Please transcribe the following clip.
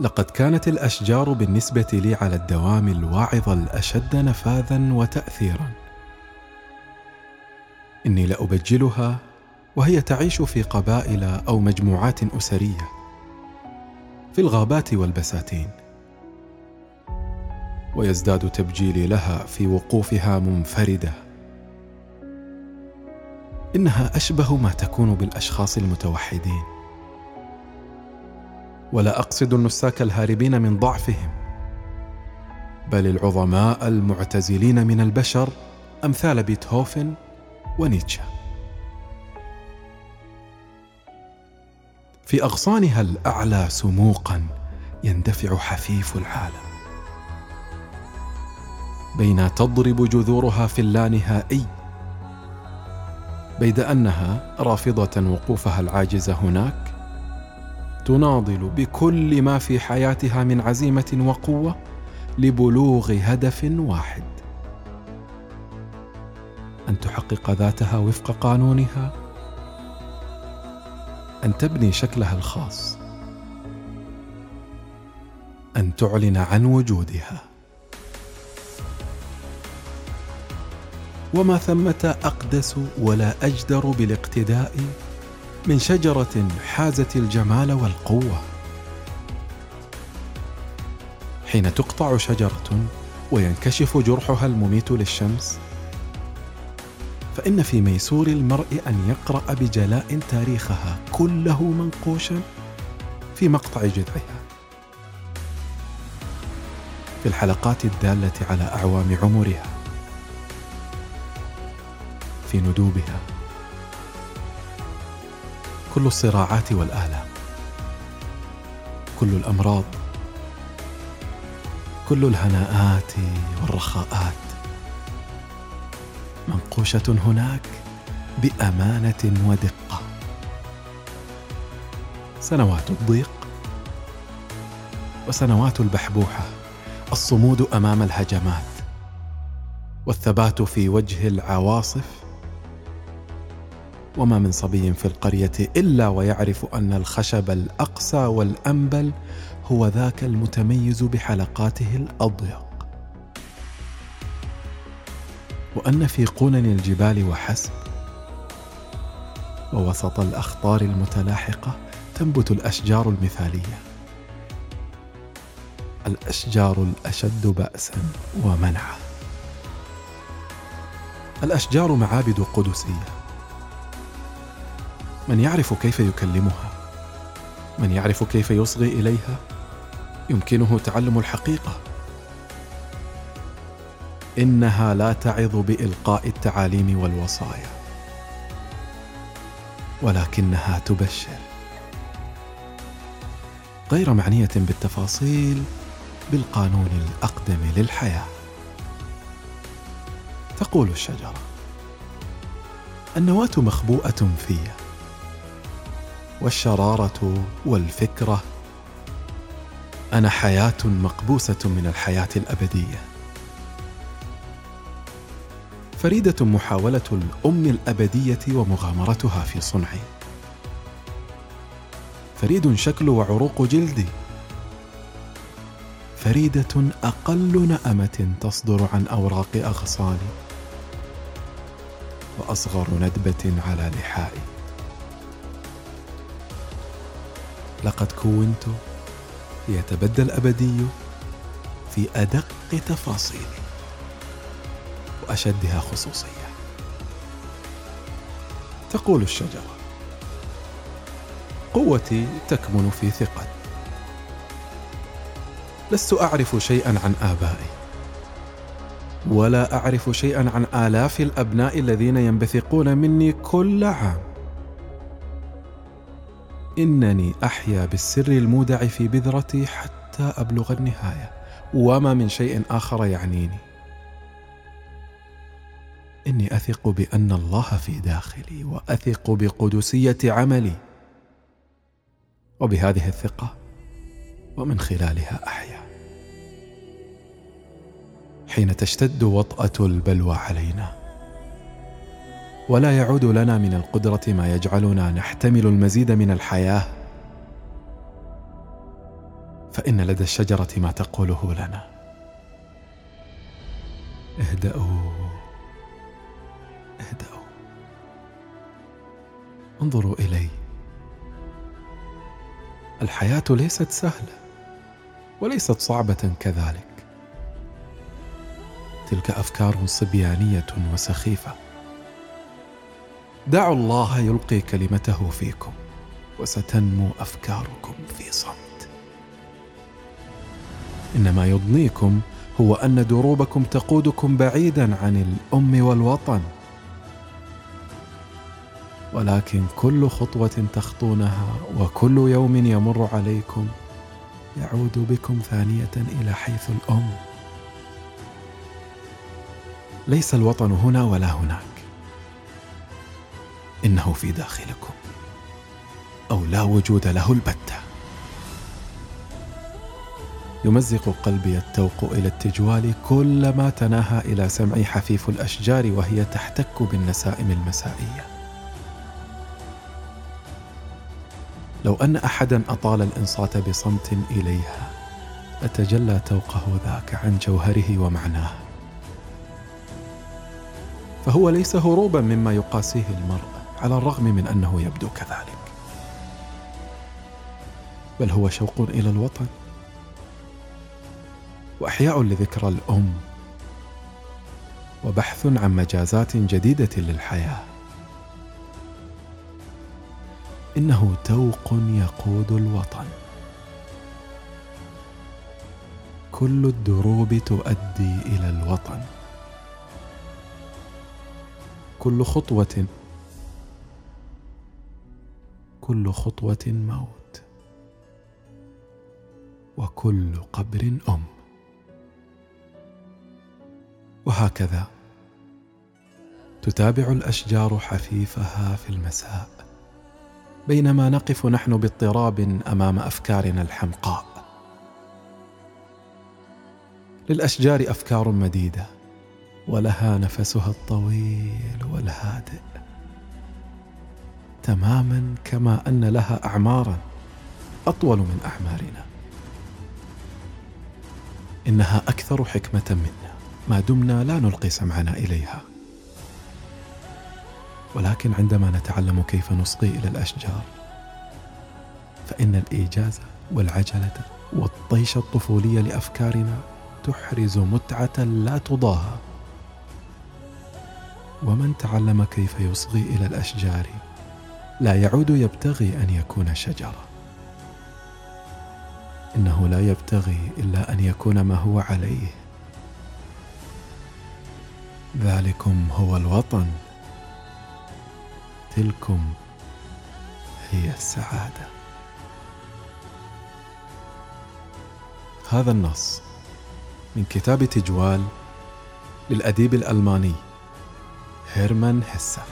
لقد كانت الأشجار بالنسبة لي على الدوام الواعظ الأشد نفاذا وتاثيرا. إني لأبجلها وهي تعيش في قبائل أو مجموعات أسرية في الغابات والبساتين. ويزداد تبجيلي لها في وقوفها منفردة. إنها أشبه ما تكون بالأشخاص المتوحدين. ولا أقصد النساك الهاربين من ضعفهم بل العظماء المعتزلين من البشر أمثال بيتهوفن ونيتشه. في أغصانها الأعلى سموقا يندفع حفيف العالم. بين تضرب جذورها في اللانهائي بيد أنها رافضة وقوفها العاجز هناك تناضل بكل ما في حياتها من عزيمة وقوة لبلوغ هدف واحد. أن تحقق ذاتها وفق قانونها. أن تبني شكلها الخاص. أن تعلن عن وجودها. وما ثمة أقدس ولا أجدر بالاقتداء من شجرة حازت الجمال والقوة. حين تقطع شجرة وينكشف جرحها المميت للشمس فإن في ميسور المرء أن يقرأ بجلاء تاريخها كله منقوشا في مقطع جذعها. في الحلقات الدالة على أعوام عمرها في ندوبها. كل الصراعات والآلام كل الأمراض كل الهناءات والرخاءات. منقوشة هناك بأمانة ودقة. سنوات الضيق وسنوات البحبوحة الصمود أمام الهجمات والثبات في وجه العواصف وما من صبي في القرية إلا ويعرف أن الخشب الاقسى والأنبل هو ذاك المتميز بحلقاته الأضيق. وأن في قونن الجبال وحسب ووسط الأخطار المتلاحقة تنبت الأشجار المثالية. الأشجار الأشد باسا ومنعا. الأشجار معابد قدسية. من يعرف كيف يكلمها؟ من يعرف كيف يصغي إليها؟ يمكنه تعلم الحقيقة. إنها لا تعظ بإلقاء التعاليم والوصايا ولكنها تبشر. غير معنية بالتفاصيل بالقانون الأقدم للحياة. تقول الشجرة النواة مخبوءة في والشرارة والفكرة. أنا حياة مقبوسة من الحياة الأبدية. فريدة محاولة الأم الأبدية ومغامرتها في صنعي فريد شكل وعروق جلدي. فريدة أقل نأمة تصدر عن أوراق أغصاني. وأصغر ندبة على لحائي. لقد كونت ليتبدى الابدي في أدق تفاصيله وأشدها خصوصية. تقول الشجرة قوتي تكمن في ثقتي لست أعرف شيئا عن آبائي ولا أعرف شيئا عن آلاف الأبناء الذين ينبثقون مني كل عام. إنني أحيا بالسر المودع في بذرتي حتى أبلغ النهاية. وما من شيء آخر يعنيني. إني أثق بأن الله في داخلي وأثق بقدسية عملي. وبهذه الثقة ومن خلالها أحيا. حين تشتد وطأة البلوى علينا ولا يعود لنا من القدرة ما يجعلنا نحتمل المزيد من الحياة. فإن لدى الشجرة ما تقوله لنا. اهدأوا. اهدأوا. انظروا إلي. الحياة ليست سهلة وليست صعبة كذلك. تلك أفكار صبيانية وسخيفة. دعوا الله يلقي كلمته فيكم وستنمو أفكاركم في صمت. إنما يضنيكم هو أن دروبكم تقودكم بعيدا عن الأم والوطن. ولكن كل خطوة تخطونها وكل يوم يمر عليكم يعود بكم ثانية إلى حيث الأم. ليس الوطن هنا ولا هناك. إنه في داخلكم. أو لا وجود له البتة. يمزق قلبي التوق إلى التجوال كلما تناهى إلى سمعي حفيف الأشجار وهي تحتك بالنسائم المسائية. لو أن احدا أطال الإنصات بصمت إليها لتجلى توقه ذاك عن جوهره ومعناه. فهو ليس هروبا مما يقاسيه المرء. على الرغم من أنه يبدو كذلك. بل هو شوق إلى الوطن. وأحياء لذكرى الأم. وبحث عن مجازات جديدة للحياة. إنه توق يقود الوطن. كل الدروب تؤدي إلى الوطن. كل خطوة كل خطوة موت. وكل قبر أم. وهكذا. تتابع الأشجار حفيفها في المساء. بينما نقف نحن باضطراب أمام أفكارنا الحمقاء. للأشجار أفكار مديدة ولها نفسها الطويل والهادئ. تماما كما أن لها اعمارا أطول من أعمارنا. إنها أكثر حكمة منا. ما دمنا لا نلقي سمعنا إليها. ولكن عندما نتعلم كيف نصغي إلى الأشجار فإن الإيجاز والعجلة والطيش الطفولي لأفكارنا تحرز متعة لا تضاهى. ومن تعلم كيف يصغي إلى الأشجار لا يعود يبتغي أن يكون شجرة. إنه لا يبتغي إلا أن يكون ما هو عليه. ذلكم هو الوطن. تلكم هي السعادة. هذا النص من كتاب تجوال للأديب الألماني هيرمان هيسه